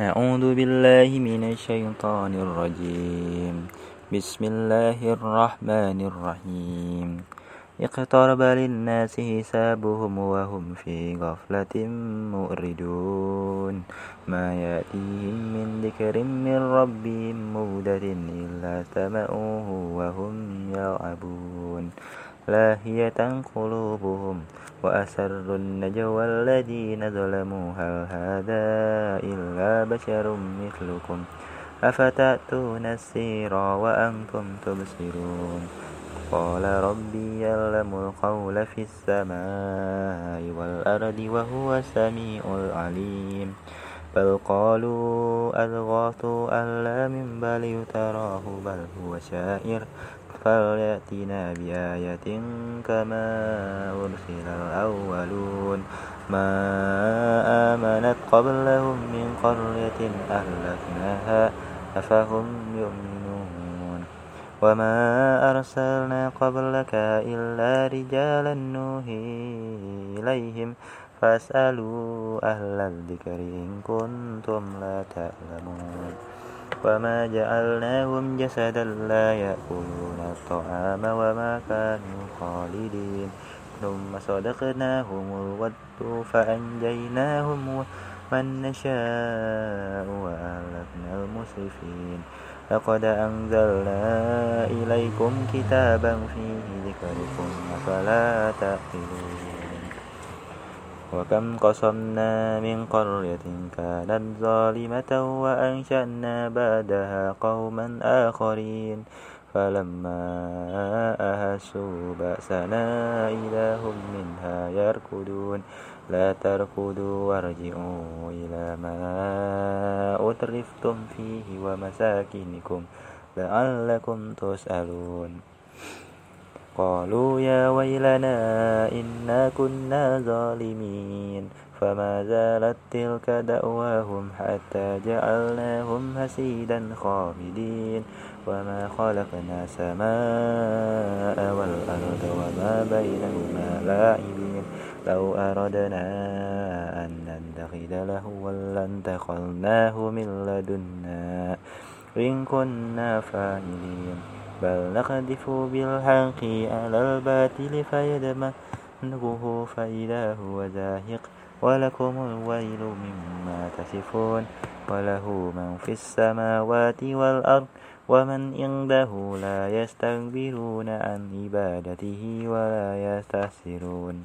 أعوذ بالله من الشيطان الرجيم. بسم الله الرحمن الرحيم. اقترب للناس حسابهم وهم في غفلة مؤردون ما يأتيهم من ذكر من ربهم مودة إلا سمعوه وهم يلعبون. لاهية قلوبهم وأسروا النجوى الذين ظلموا هل هذا إلا بشر مثلكم؟ أفتأتون السيرا وأنتم تبصرون؟ قال ربي يعلم القول في السماء والأرض وهو السميع العليم. بل قالوا أضغاث أحلام بل يتراه بل هو شاعر فليأتنا بآية كما أرسل الأولون. ما آمنت قبلهم من قرية أهلكناها أفهم يؤمنون. وما أرسلنا قبلك إلا رجالا نوحي إليهم فاسألوا أهل الذكر إن كنتم لا تعلمون. وما جعلناهم جسدا لا يأكلون الطعام وما كانوا خالدين ثم صدقناهم الود فأنجيناهم ومن نشاء وأهلكنا المسرفين لقد أنزلنا إليكم كتابا فيه ذكركم أفلا تعقلون وكم قصمنا من قرية كانت ظالمة وأنشأنا بعدها قوما آخرين. فلما أهسوا بأسنا إذا هم منها يركضون. لا تركضوا وارجعوا إلى ما أترفتم فيه ومساكنكم لعلكم تسألون. قالوا يا ويلنا إنا كنا ظالمين فما زالت تلك دأواهم حتى جعلناهم هسيدا خامدين. وما خلقنا سماء والأرض وما بينهما لاعبين. لو أردنا أن نتخذ لهوا لاتخذناه من لدنا. إن كنا فاعلين. بل نقذف بالحق على الباطل فيدمغه فإذا هو زاهق ولكم الويل مما تصفون وله من في السماوات والأرض ومن عنده لا يستكبرون عن عبادته ولا يستحسرون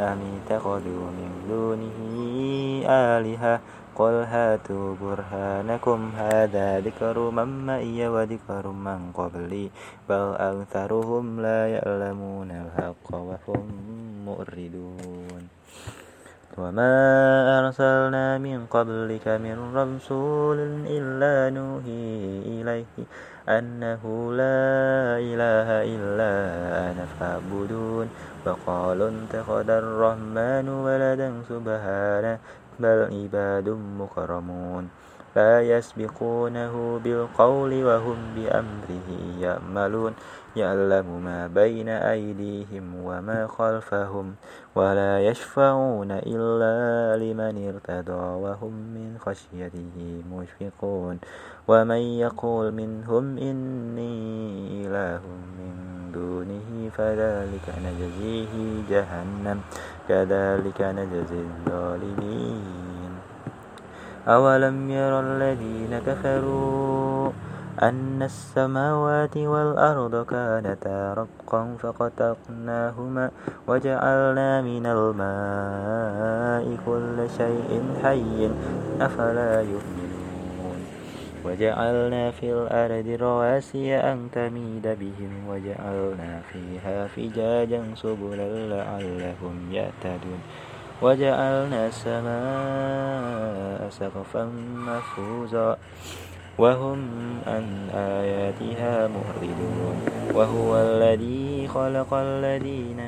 أم اتخذوا من دونه آلهة؟ قل هاتوا برهانكم هذا ذكر من معي وذكر من قبلي. بل أكثرهم لا يعلمون الحق وهم مؤردون وما أرسلنا من قبلك من رسول إلا نوحي إليه. أنه لا إله إلا أنا فاعبدون. وقالوا اتخذ الرحمن ولدا سبحانه بل عباد مكرمون. لا يسبقونه بالقول وهم بأمره يعملون. يعلم ما بين أيديهم وما خلفهم ولا يشفعون إلا لمن ارتضى وهم من خشيته مشفقون ومن يقول منهم إني إله من دونه فذلك نجزيه جهنم كذلك نجزي الظالمين. أولم ير الذين كفروا أن السماوات والأرض كانتا رتقا فقطعناهما وجعلنا من الماء كل شيء حي. أفلا يؤمنون؟ وجعلنا في الأرض رواسي أن تميد بهم وجعلنا فيها فجاجا سبلا لعلهم يهتدون. وجعلنا السماء سقفا محفوظا وهم عن آياتها معرضون وهو الذي خلق الذين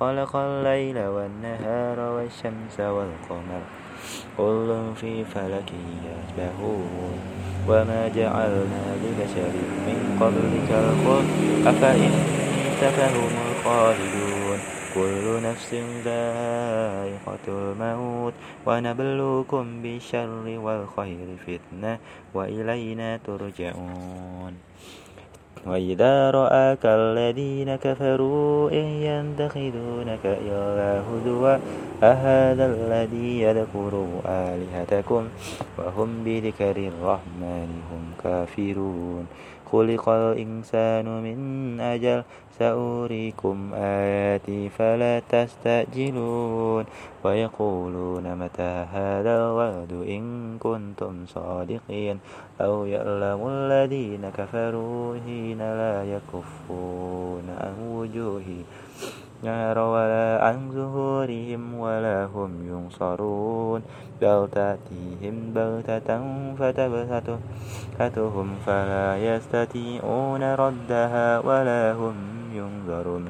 خلق الليل والنهار والشمس والقمر. كل في فلك يسبحون. وما جعلنا لبشر من قبلك الخلق. أفإن فهم الخالدون. كل نفس ذائقة الموت ونبلوكم بالشر والخير فتنة وإلينا ترجعون. وإذا رآك الذين كفروا إن يتخذونك إلا هدوا أهذا الذي يذكر آلهتكم؟ وهم بذكر الرحمن هم كافرون. خلق الإنسان من أجل سأريكم آياتي فلا تستعجلون. ويقولون متى هذا الوعد إن كنتم صادقين؟ أو يعلم الذين كفروا حين لا يكفون عن وجوههم. نار ولا عن ظهورهم ولا هم ينصرون. بل تأتيهم بغتة فتبهتهم فلا يستطيعون ردها ولا هم ينظرون.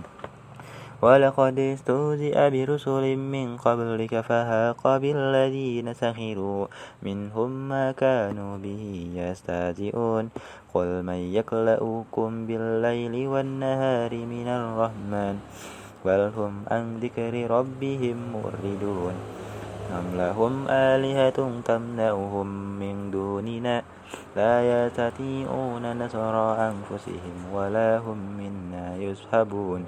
ولقد استهزئ برسل من قبلك فهاق بالذين سخروا منهم ما كانوا به يستهزئون. قل من يكلؤكم بالليل والنهار من الرحمن؟ بل هم عن ذكر ربهم مردون أم لهم آلهة تمنعهم من دوننا لا يستطيعون نصر أنفسهم ولا هم منا يسحبون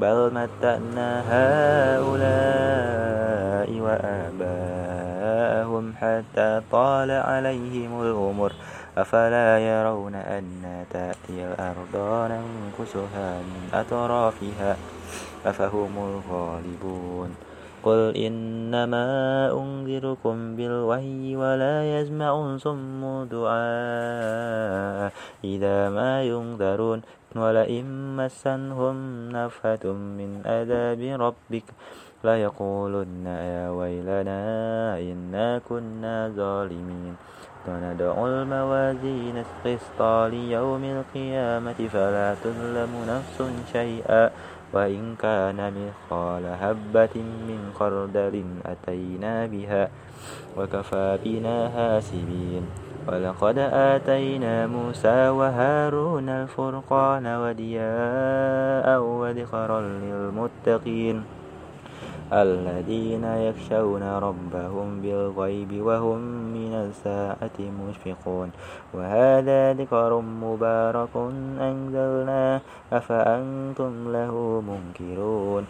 بل متأنا هؤلاء وآباءهم حتى طال عليهم الأمر أفلا يرون أنا تأتي الأرض ننكسها من أطرافها أفهم الغالبون قل إنما أنذركم بالوحي ولا يسمع صم دعاء إذا ما ينذرون ولئن مسنهم نفحة من أذاب ربك ليقولن يا ويلنا إنا كنا ظالمين وندع الموازين القسط ليوم القيامة فلا تظلم نفس شيئا. وإن كان مثقال هبة من خردل أتينا بها وكفى بنا حاسبين. ولقد آتينا موسى وهارون الفرقان ودياء وذكرا للمتقين. الذين يخشون ربهم بالغيب وهم من الساعة مشفقون. وهذا ذكر مبارك أنزلناه. أفأنتم له منكرون؟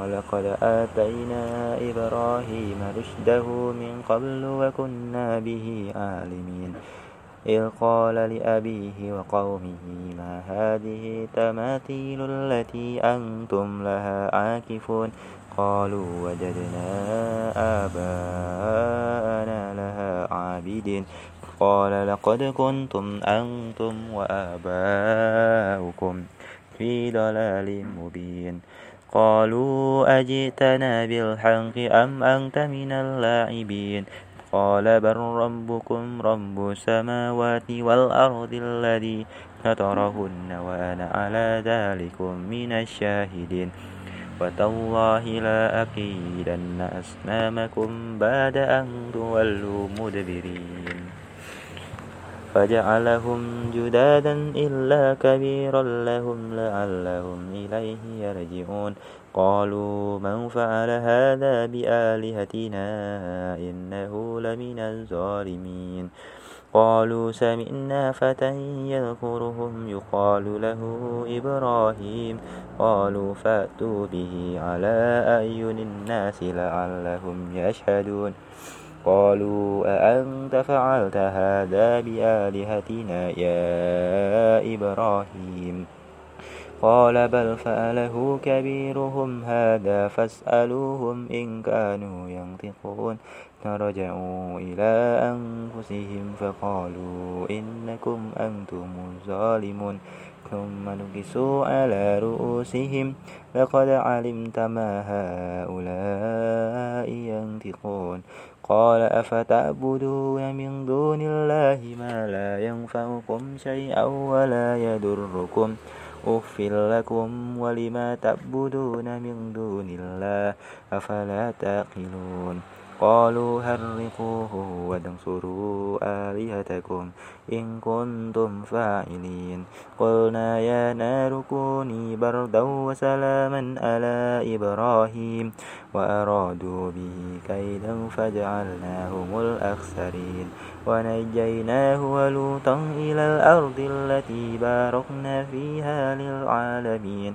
ولقد آتينا إبراهيم رشده من قبل وكنا به عالمين. إذ قال لأبيه وقومه ما هذه تماثيل التي أنتم لها عاكفون؟ قالوا وجدنا آباءنا لها عابدين. قال لقد كنتم أنتم وآباؤكم في ضلال مبين. قالوا أجئتنا بالحق أم أنت من اللاعبين؟ قال بل ربكم رب السماوات والأرض الذي فطرهن وأنا على ذلك من الشاهدين. وتالله أكيدن أصنامكم بعد أن تولوا مدبرين. فجعلهم جدادا إلا كبيرا لهم لعلهم إليه يرجعون. قالوا من فعل هذا بآلهتنا إنه لمن الظالمين. قالوا سمعنا فتى يذكرهم يقال له إبراهيم. قالوا فأتوا به على أعين الناس لعلهم يشهدون. قالوا أأنت فعلت هذا بآلهتنا يا إبراهيم؟ قال بل فعله كبيرهم هذا فاسألوهم إن كانوا ينطقون. فرجعوا إلى أنفسهم فقالوا إنكم أنتم الظالمون. ثم نكسوا على رؤوسهم. لقد علمت ما هؤلاء ينطقون. قال أفتعبدون من دون الله ما لا ينفعكم شيئا ولا يضركم. أف لكم ولما تعبدون من دون الله أفلا تعقلون. قالوا هرقوه وانصروا آلهتكم إن كنتم فاعلين. قلنا يا نار كوني بردا وسلاما على إبراهيم. وأرادوا به كيدا فجعلناهم الأخسرين. ونجيناه ولوطا إلى الأرض التي باركنا فيها للعالمين.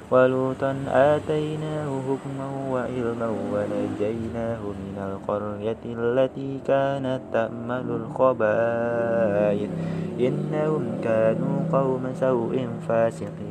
ولوطا آتيناه حكما وعلما ونجيناه من القرية التي كانت تأمل الخبائث. إنهم كانوا قوم سوء فاسقين.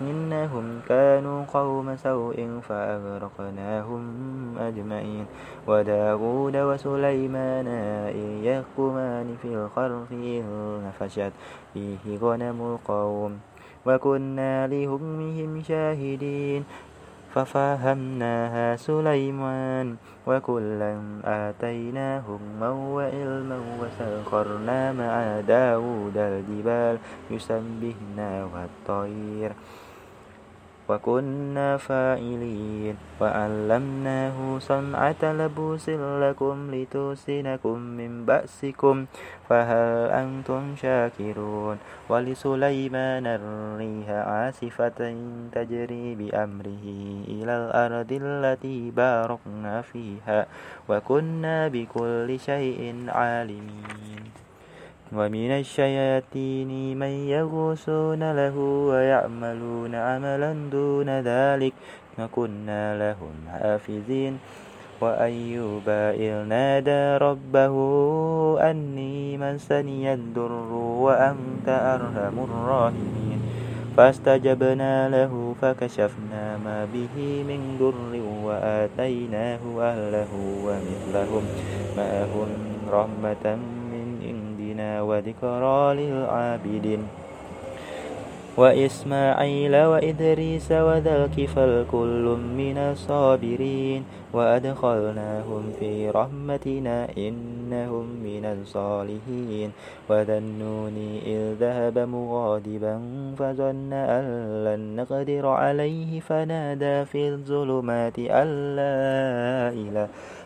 إنهم كانوا قوم سوء فأغرقناهم أجمعين. وداود وسليمان إذ يحكمان في الخرق إذ نفشت. فيه غنم القوم. وكنا لحكمهم شاهدين. ففهمناها سليمان. وكلا آتينا حكما وعلما وسخرنا مع داود الجبال يسبحنا والطير وكنا فاعلين وعلمناه صنعة لبوس لكم لتوسنكم من بأسكم فهل أنتم شاكرون ولسليمان الريح عاصفة تجري بأمره إلى الأرض التي باركنا فيها وكنا بكل شيء عالمين ومن الشياطين من يغوصون له ويعملون عملا دون ذلك وكنا لهم حافظين وأيوب إذ نادى ربه أني مسني الضر وأنت أرحم الراحمين. فاستجبنا له فكشفنا ما به من ضر وآتيناه أهله ومثلهم. معهم رحمة وذكرى للعابدين. وإسماعيل وإدريس وذا الكفل كل من الصابرين. وأدخلناهم في رحمتنا إنهم من الصالحين. وذا النون إذ ذهب مغاضبا فظن أن لن نقدر عليه. فنادى في الظلمات أن لا إله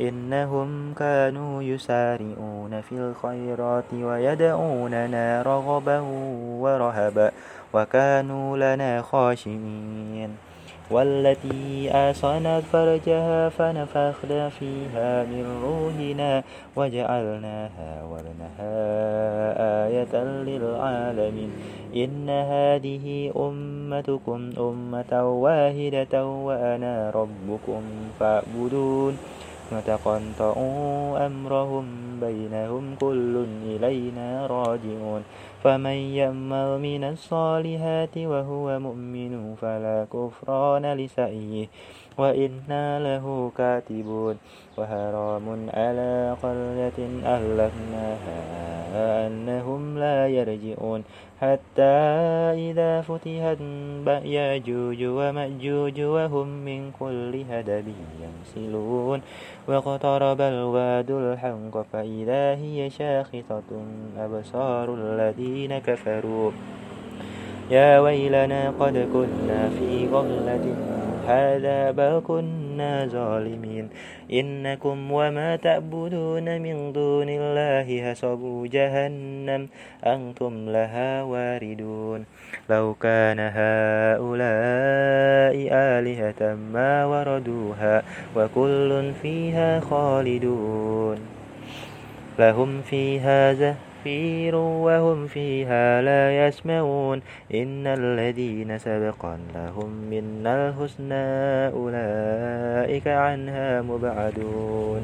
إنهم كانوا يسارعون في الخيرات ويدعوننا رغبا ورهبا وكانوا لنا خاشعين. والتي آصنت فرجها فنفخنا فيها من روحنا وجعلناها ورنها آية للعالمين. إن هذه أمتكم أمة واحدة وأنا ربكم فاعبدون. وتقنطعوا أمرهم بينهم كل إلينا راجعون. فمن يأمل من الصالحات وهو مؤمن فلا كفران لسعيه. وإنا له كاتبون وحرام على قرية أهلكناها أنهم لا يرجعون حتى إذا فتحت يأجوج ومأجوج وهم من كل هدب ينسلون واقترب الواد الحنق فإذا هي شاخصة أبصار الذين كفروا يا ويلنا قد كنا في غفلة هذا بل كنا ظالمين. إنكم وما تعبدون من دون الله حسب جهنم أنتم لها واردون. لو كان هؤلاء آلهة ما وردوها وكل فيها خالدون. لهم فيها زهر زفير وهم فيها لا يسمعون. إن الذين سبقا لهم منا الحسنى أولئك عنها مبعدون.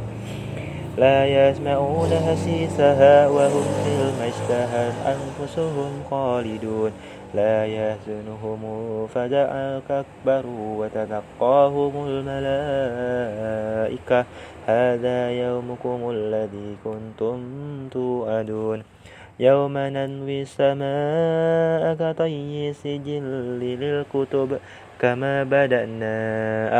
لا يسمعون حسيسها وهم في المشتهى أنفسهم خالدون. لا يحزنهم فزع أكبر وتلقاهم الملائكة. هذا يومكم الذي كنتم توعدون. يوم ننوي السماء كطي سجل للكتب كما بدأنا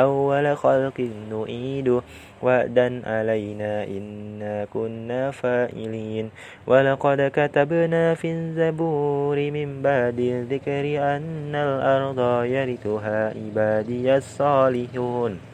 أول خلق نعيده وعدا علينا إنا كنا فائلين ولقد كتبنا في الزبور من بعد الذكر أن الأرض يرثها عبادي الصالحون.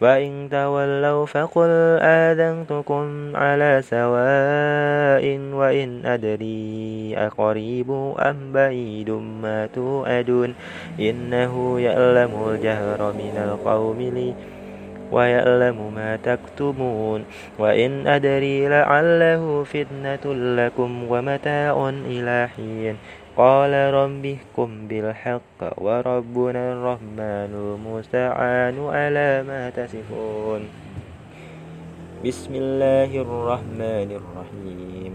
وإن تولوا فقل آذنتكم على سواء وإن أدري أقريب أم بعيد ما توعدون إنه يعلم الجهر من القوم لي ويعلم ما تكتمون وإن أدري لعله فتنة لكم ومتاع إلى حين قال رب احكم بالحق وربنا الرحمن المستعان على ما تصفون. بسم الله الرحمن الرحيم.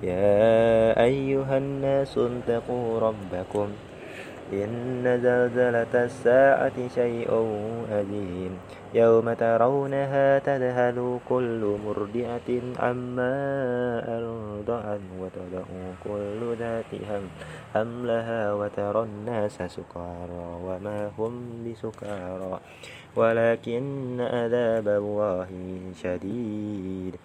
يا أيها الناس اتقوا ربكم. إن زلزلة الساعة شيء عظيم يوم ترونها تذهل كل مرضعة عما أرضعت وتضع كل ذات حملها وترى الناس سكارى وما هم بسكارى. ولكن عذاب الله شديد.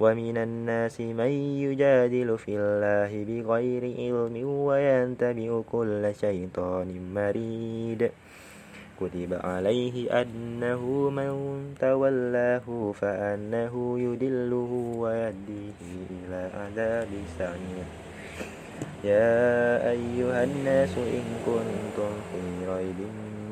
ومن الناس من يجادل في الله بغير علم وينتبع كل شيطان مريد. كتب عليه أنه من تولاه فأنه يدله ويهديه إلى عذاب السعير يا أيها الناس إن كنتم في ريب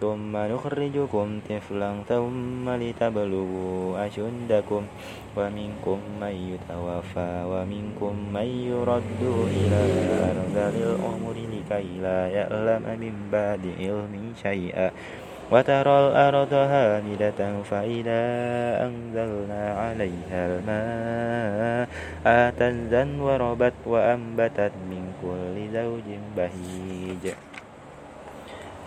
ثم نخرجكم طفلا ثم لتبلغوا أشدكم ومنكم من يتوفى ومنكم من يرد إلى أرض الأمر لكي لا يعلم من بعد علم شيئا وترى الأرض هامدة فإذا أنزلنا عليها الماء اهتزت وربت وأنبتت من كل زوج بهيج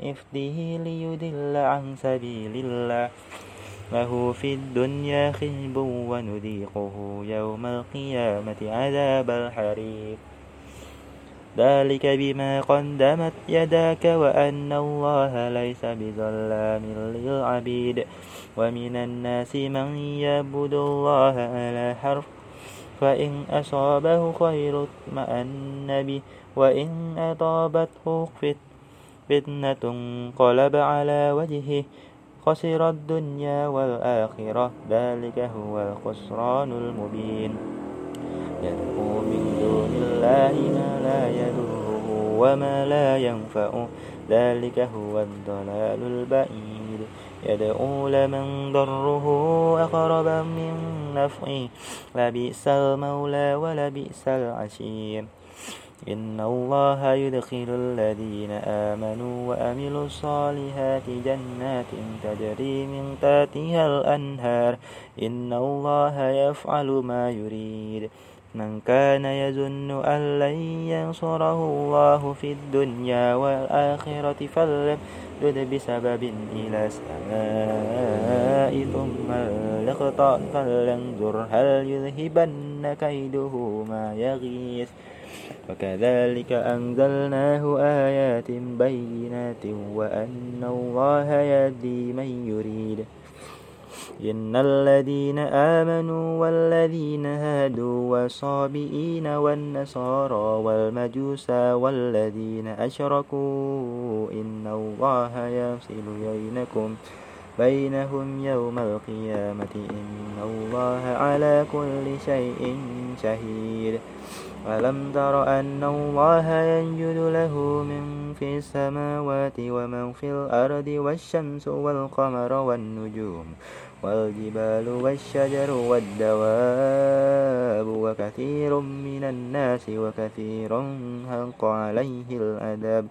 إفده ليدل عن سبيل الله. له في الدنيا خزب ونذيقه يوم القيامة عذاب الحريق. ذلك بما قدمت يداك وأن الله ليس بظلام للعبيد. ومن الناس من يعبد الله على حرف فإن أصابه خير اطمأن به وإن أصابته فتنة انقلب على وجهه خسر الدنيا والآخرة ذلك هو الخسران المبين. يدعو من دون الله ما لا يضره وما لا ينفعه ذلك هو الضلال البعيد. يدعو لمن ضره أقرب من نفعه لبئس المولى ولبئس العشير. إن الله يدخل الذين آمنوا وأملوا الصالحات جنات تجري من تحتها الأنهار. إن الله يفعل ما يريد. من كان يظن أن لن ينصره الله في الدنيا والآخرة فليمدد بسبب إلى السماء ثم ليقطع فلينظر هل يذهبن كيده ما يغيث. وكذلك أنزلناه آيات بينات وأن الله يهدي من يريد. إن الذين آمنوا والذين هادوا والصابئين والنصارى والمجوس والذين أشركوا إن الله يفصل بينكم بينهم يوم القيامة إن الله على كل شيء شهيد. ألم تر أن الله ينجد له من في السماوات ومن في الأرض والشمس والقمر والنجوم والجبال والشجر والدواب وكثير من الناس وكثير حق عليه الأدب.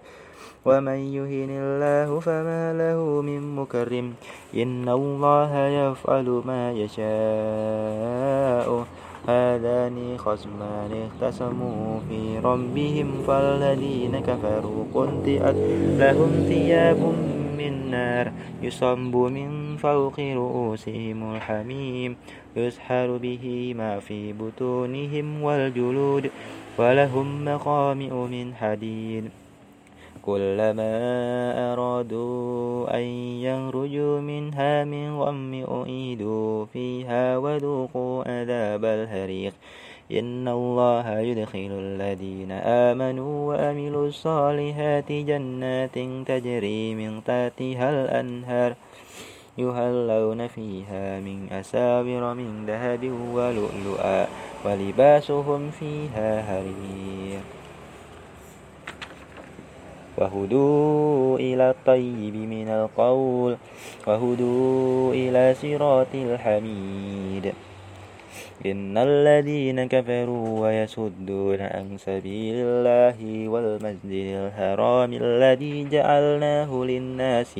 ومن يهن الله فما له من مكرم إن الله يفعل ما يشاء. هذان خصمان اختصموا في ربهم فالذين كفروا قنطئت لهم ثياب من نار يصب من فوق رؤوسهم الحميم يسحر به ما في بطونهم والجلود ولهم مقامئ من حديد كلما أرادوا أن يخرجوا منها من غم أعيدوا فيها وذوقوا عذاب الحريق. إن الله يدخل الذين آمنوا وأملوا الصالحات جنات تجري من تحتها الأنهار يهلون فيها من أساور من ذهب ولؤلؤا ولباسهم فيها هرير وهدوا إلى الطيب من القول وهدوا إلى صراط الحميد. إن الذين كفروا ويسدون عن سبيل الله والمسجد الحرام الذي جعلناه للناس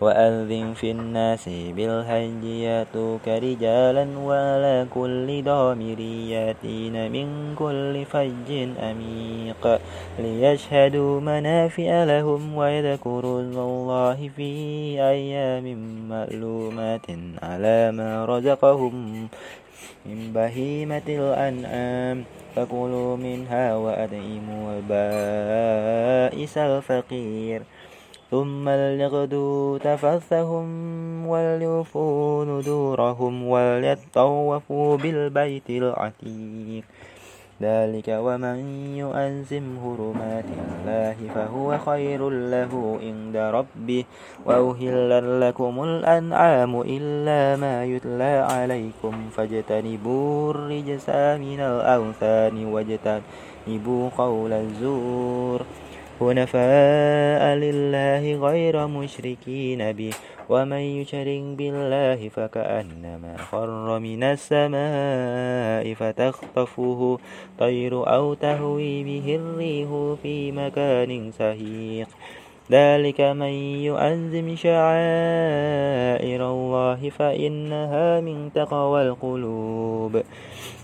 وأذن في الناس بالحج يأتوك رجالا وعلى كل ضامر يأتين من كل فج أميق ليشهدوا منافع لهم ويذكروا الله في أيام مألومات على ما رزقهم من بهيمة الأنعام فكلوا منها وأدعموا البائس الفقير ثم ليغدوا تفثهم وليوفوا نذورهم وليطوفوا بالبيت العتيق. ذلك ومن يؤزم هرمات الله فهو خير له عند ربه. وأهل لكم الأنعام إلا ما يتلى عليكم فاجتنبوا الرجس من الأوثان واجتنبوا قول الزور. حنفاء لله غير مشركين به ومن يشرك بالله فكأنما خر من السماء فتخطفه طير أو تهوي به الريح في مكان سهيق ذلك من يؤذم شعائر الله فإنها من تقوى القلوب.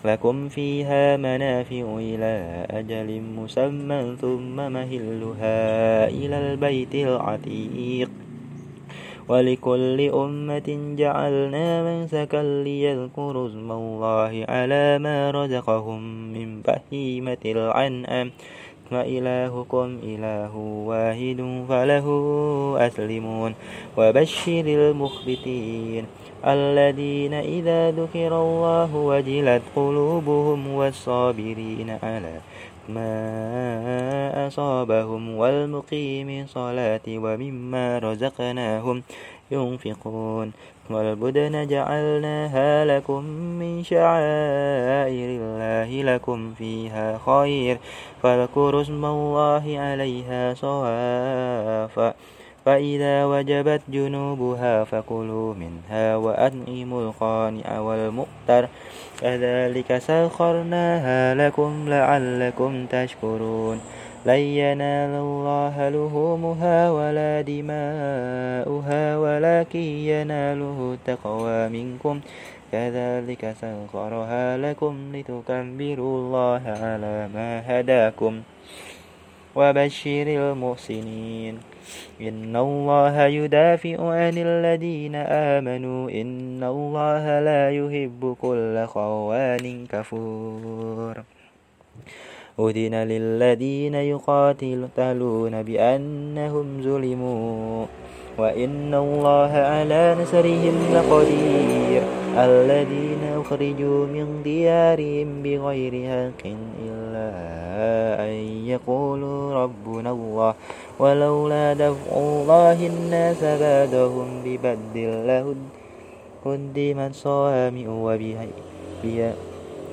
لكم فيها منافع إلى أجل مسمى ثم مهلها إلى البيت العتيق. ولكل أمة جعلنا منسكا ليذكروا اسم الله على ما رزقهم من بهيمة العنأم وإلهكم إله واحد فله أسلمون وبشر المخبتين الذين إذا ذكر الله وجلت قلوبهم والصابرين على ما أصابهم والمقيم صلاة ومما رزقناهم ينفقون والبدن جعلناها لكم من شعائر الله لكم فيها خير. فاذكروا اسم الله عليها صوافا فإذا وجبت جنوبها فكلوا منها وأطعموا القانع والمؤتر. كذلك سخرناها لكم لعلكم تشكرون. لن ينال الله لهومها ولا دماؤها ولكن يناله التقوى منكم. كذلك سخرها لكم لتكبروا الله على ما هداكم. وبشر المحسنين. إن الله يدافع عن الذين آمنوا. إن الله لا يحب كل خوان كفور. أذن للذين يقاتلون بأنهم ظلموا وإن الله على نصرهم لقدير الذين أخرجوا من ديارهم بغير حق إلا أن يقولوا ربنا الله ولولا دفع الله الناس بعدهم ببدل لهدمت صوامع وبيع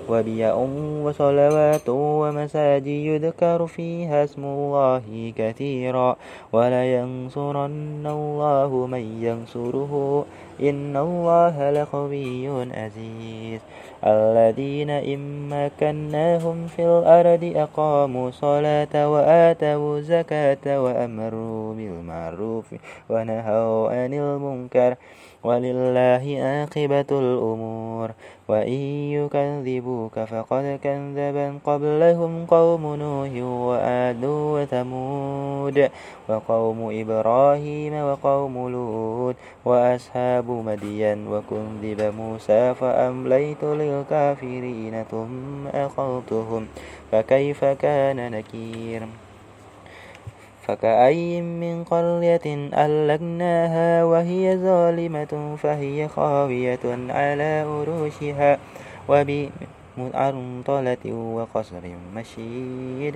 وبيع وصلوات ومساجد يذكر فيها اسم الله كثيرا ولينصرن الله من ينصره. إن الله لقوي عزيز. الذين إن مكناهم في الأرض أقاموا الصلاة وآتوا الزكاة وأمروا بالمعروف ونهوا عن المنكر ولله عاقبة الأمور. وإن يكذبوك فقد كذب قبلهم قوم نوح وآد وثمود وقوم إبراهيم وقوم لوط وأصحاب مدين وكذب موسى فأمليت للكافرين ثم أخذتهم فكيف كان نكير؟ فكأي من قرية أهلكناها وهي ظالمة فهي خاوية على عروشها وبمؤرطلة وقصر مشيد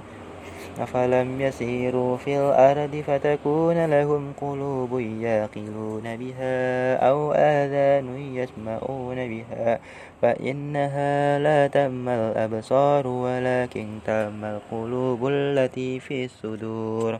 أفلم يسيروا في الأرض فتكون لهم قلوب يعقلون بها أو آذان يسمعون بها فإنها لا تأمى الأبصار ولكن تأمى القلوب التي في الصدور.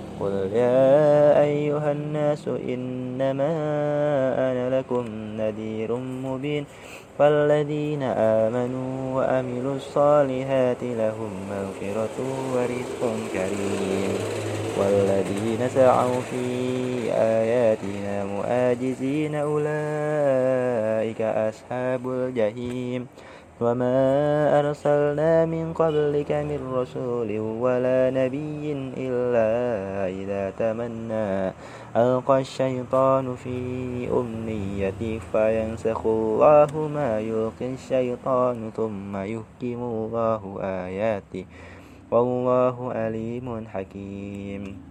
قل يا أيها الناس إنما أنا لكم نذير مبين فالذين آمنوا وأملوا الصالحات لهم مغفرة ورزق كريم والذين سعوا في آياتنا مؤاجزين أولئك أصحاب الجحيم وما أرسلنا من قبلك من رسول ولا نبي إلا إذا تمنى ألقى الشيطان في أمنيته فينسخ الله ما يلقي الشيطان ثم يحكم الله آياته والله عليم حكيم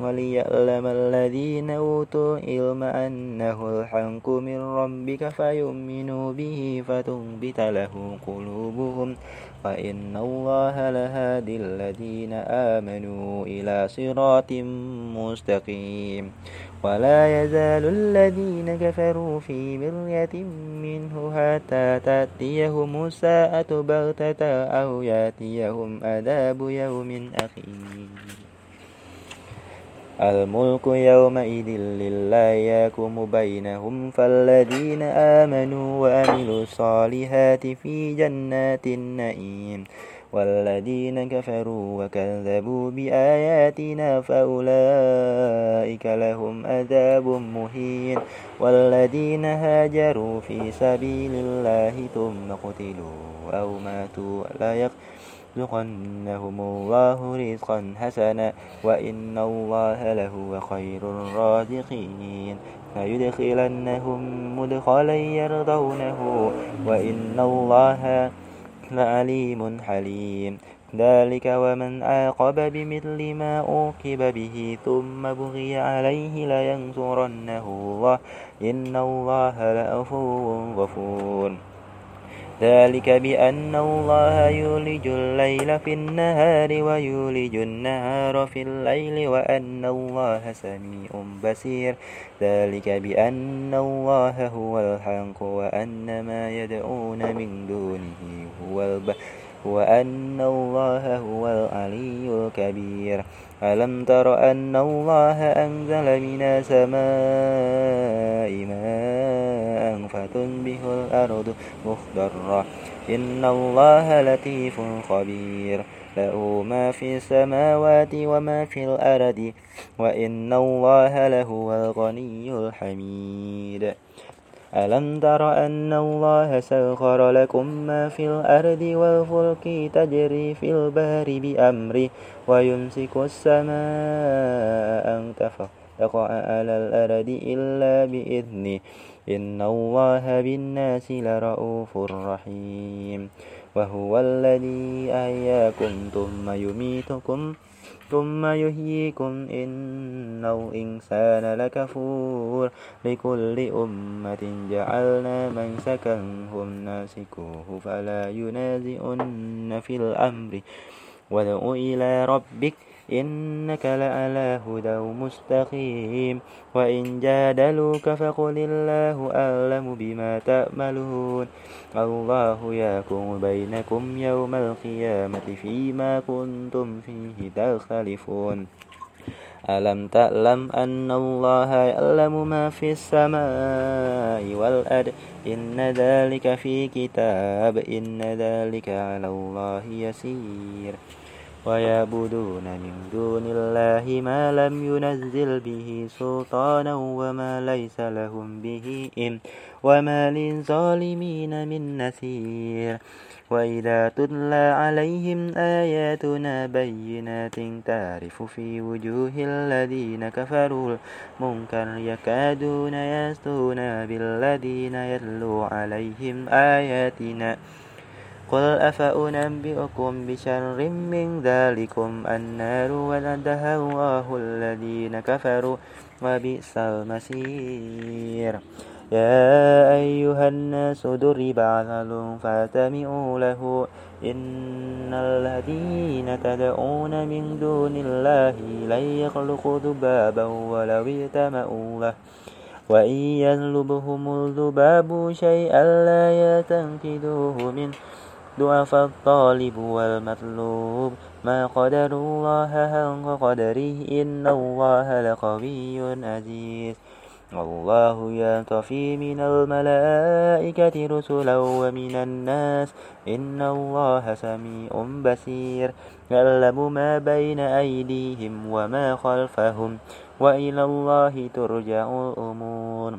وليعلم الذين أوتوا العلم أنه الحق من ربك فيؤمنوا به فتنبت له قلوبهم وإن الله لهادي الذين آمنوا إلى صراط مستقيم ولا يزال الذين كفروا في مرية منه حتى تأتيهم الساعة بغتة أو يأتيهم عذاب يوم أخير الملك يومئذ لله يحكم بينهم فالذين آمنوا وعملوا الصالحات في جنات النعيم والذين كفروا وكذبوا بآياتنا فأولئك لهم عذاب مهين والذين هاجروا في سبيل الله ثم قتلوا أو ماتوا لا يقتلون يرزقنهم الله رزقا حسنا وإن الله لهو خير الرازقين. فيدخلنهم مدخلا يرضونه وإن الله لعليم حليم. ذلك ومن عاقب بمثل ما أوكب به ثم بغي عليه لينصرنه الله. إن الله لأفو غفور. ذلك بأن الله يولج الليل في النهار ويولج النهار في الليل وأن الله سميع بصير. ذلك بأن الله هو الحق وأن ما يدعون من دونه هو الب وأن الله هو العلي الكبير. ألم تر أن الله أنزل من السماء ماء فتنبه الأرض مخضرة؟ إن الله لطيف خبير. له ما في السماوات وما في الأرض وإن الله لهو الغني الحميد. ألم تر أن الله سخر لكم ما في الأرض والفلك تجري في البحر بأمره ويمسك السماء أن تقع على الأرض إلا بإذنه. إن الله بالناس لرؤوف رحيم. وهو الذي أحياكم ثم يميتكم. ثم يحييكم إن الإنسان لكفور لكل أمة جعلنا منسكا هم ناسكوه فلا ينازئن في الأمر وادع إلى ربك إنك لعلى هدى مستقيم وإن جادلوك فقل الله أعلم بما تأملون الله يحكم بينكم يوم القيامة فيما كنتم فيه تختلفون. ألم تعلم أن الله يعلم ما في السماء والأرض؟ إن ذلك في كتاب إن ذلك على الله يسير. ويعبدون من دون الله ما لم ينزل به سلطانا وما ليس لهم به إم وما للظالمين من نسير وإذا تتلى عليهم آياتنا بينات تعرف في وجوه الذين كفروا المنكر يكادون يستون بالذين يتلو عليهم آياتنا. قل أفأنبئكم بشر من ذلكم النار ولدها الله الذين كفروا وبئس المسير يا أيها الناس ضرب مثل فاتمعوا له إن الذين تدعون من دون الله لن يخلقوا ذبابا ولو اجتمعوا له وإن يسلبهم الذباب شيئا لا يتنقذوه منه ضعف الطالب والمطلوب. ما قدر الله حق قدره إن الله لقوي عزيز. الله ينطفي من الملائكة رسلا ومن الناس. إن الله سميع بصير. يعلم ما بين أيديهم وما خلفهم. وإلى الله ترجع الأمور.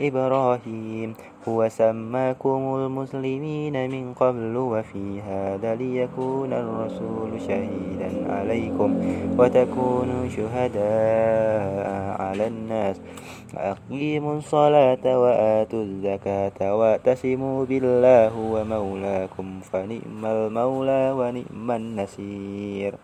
إبراهيم هو سماكم المسلمين من قبل وفي هذا ليكون الرسول شهيدا عليكم وتكونوا شهداء على الناس. أقيموا الصلاة وآتوا الزكاة واعتصموا بالله ومولاكم فنعم المولى ونعم النصير.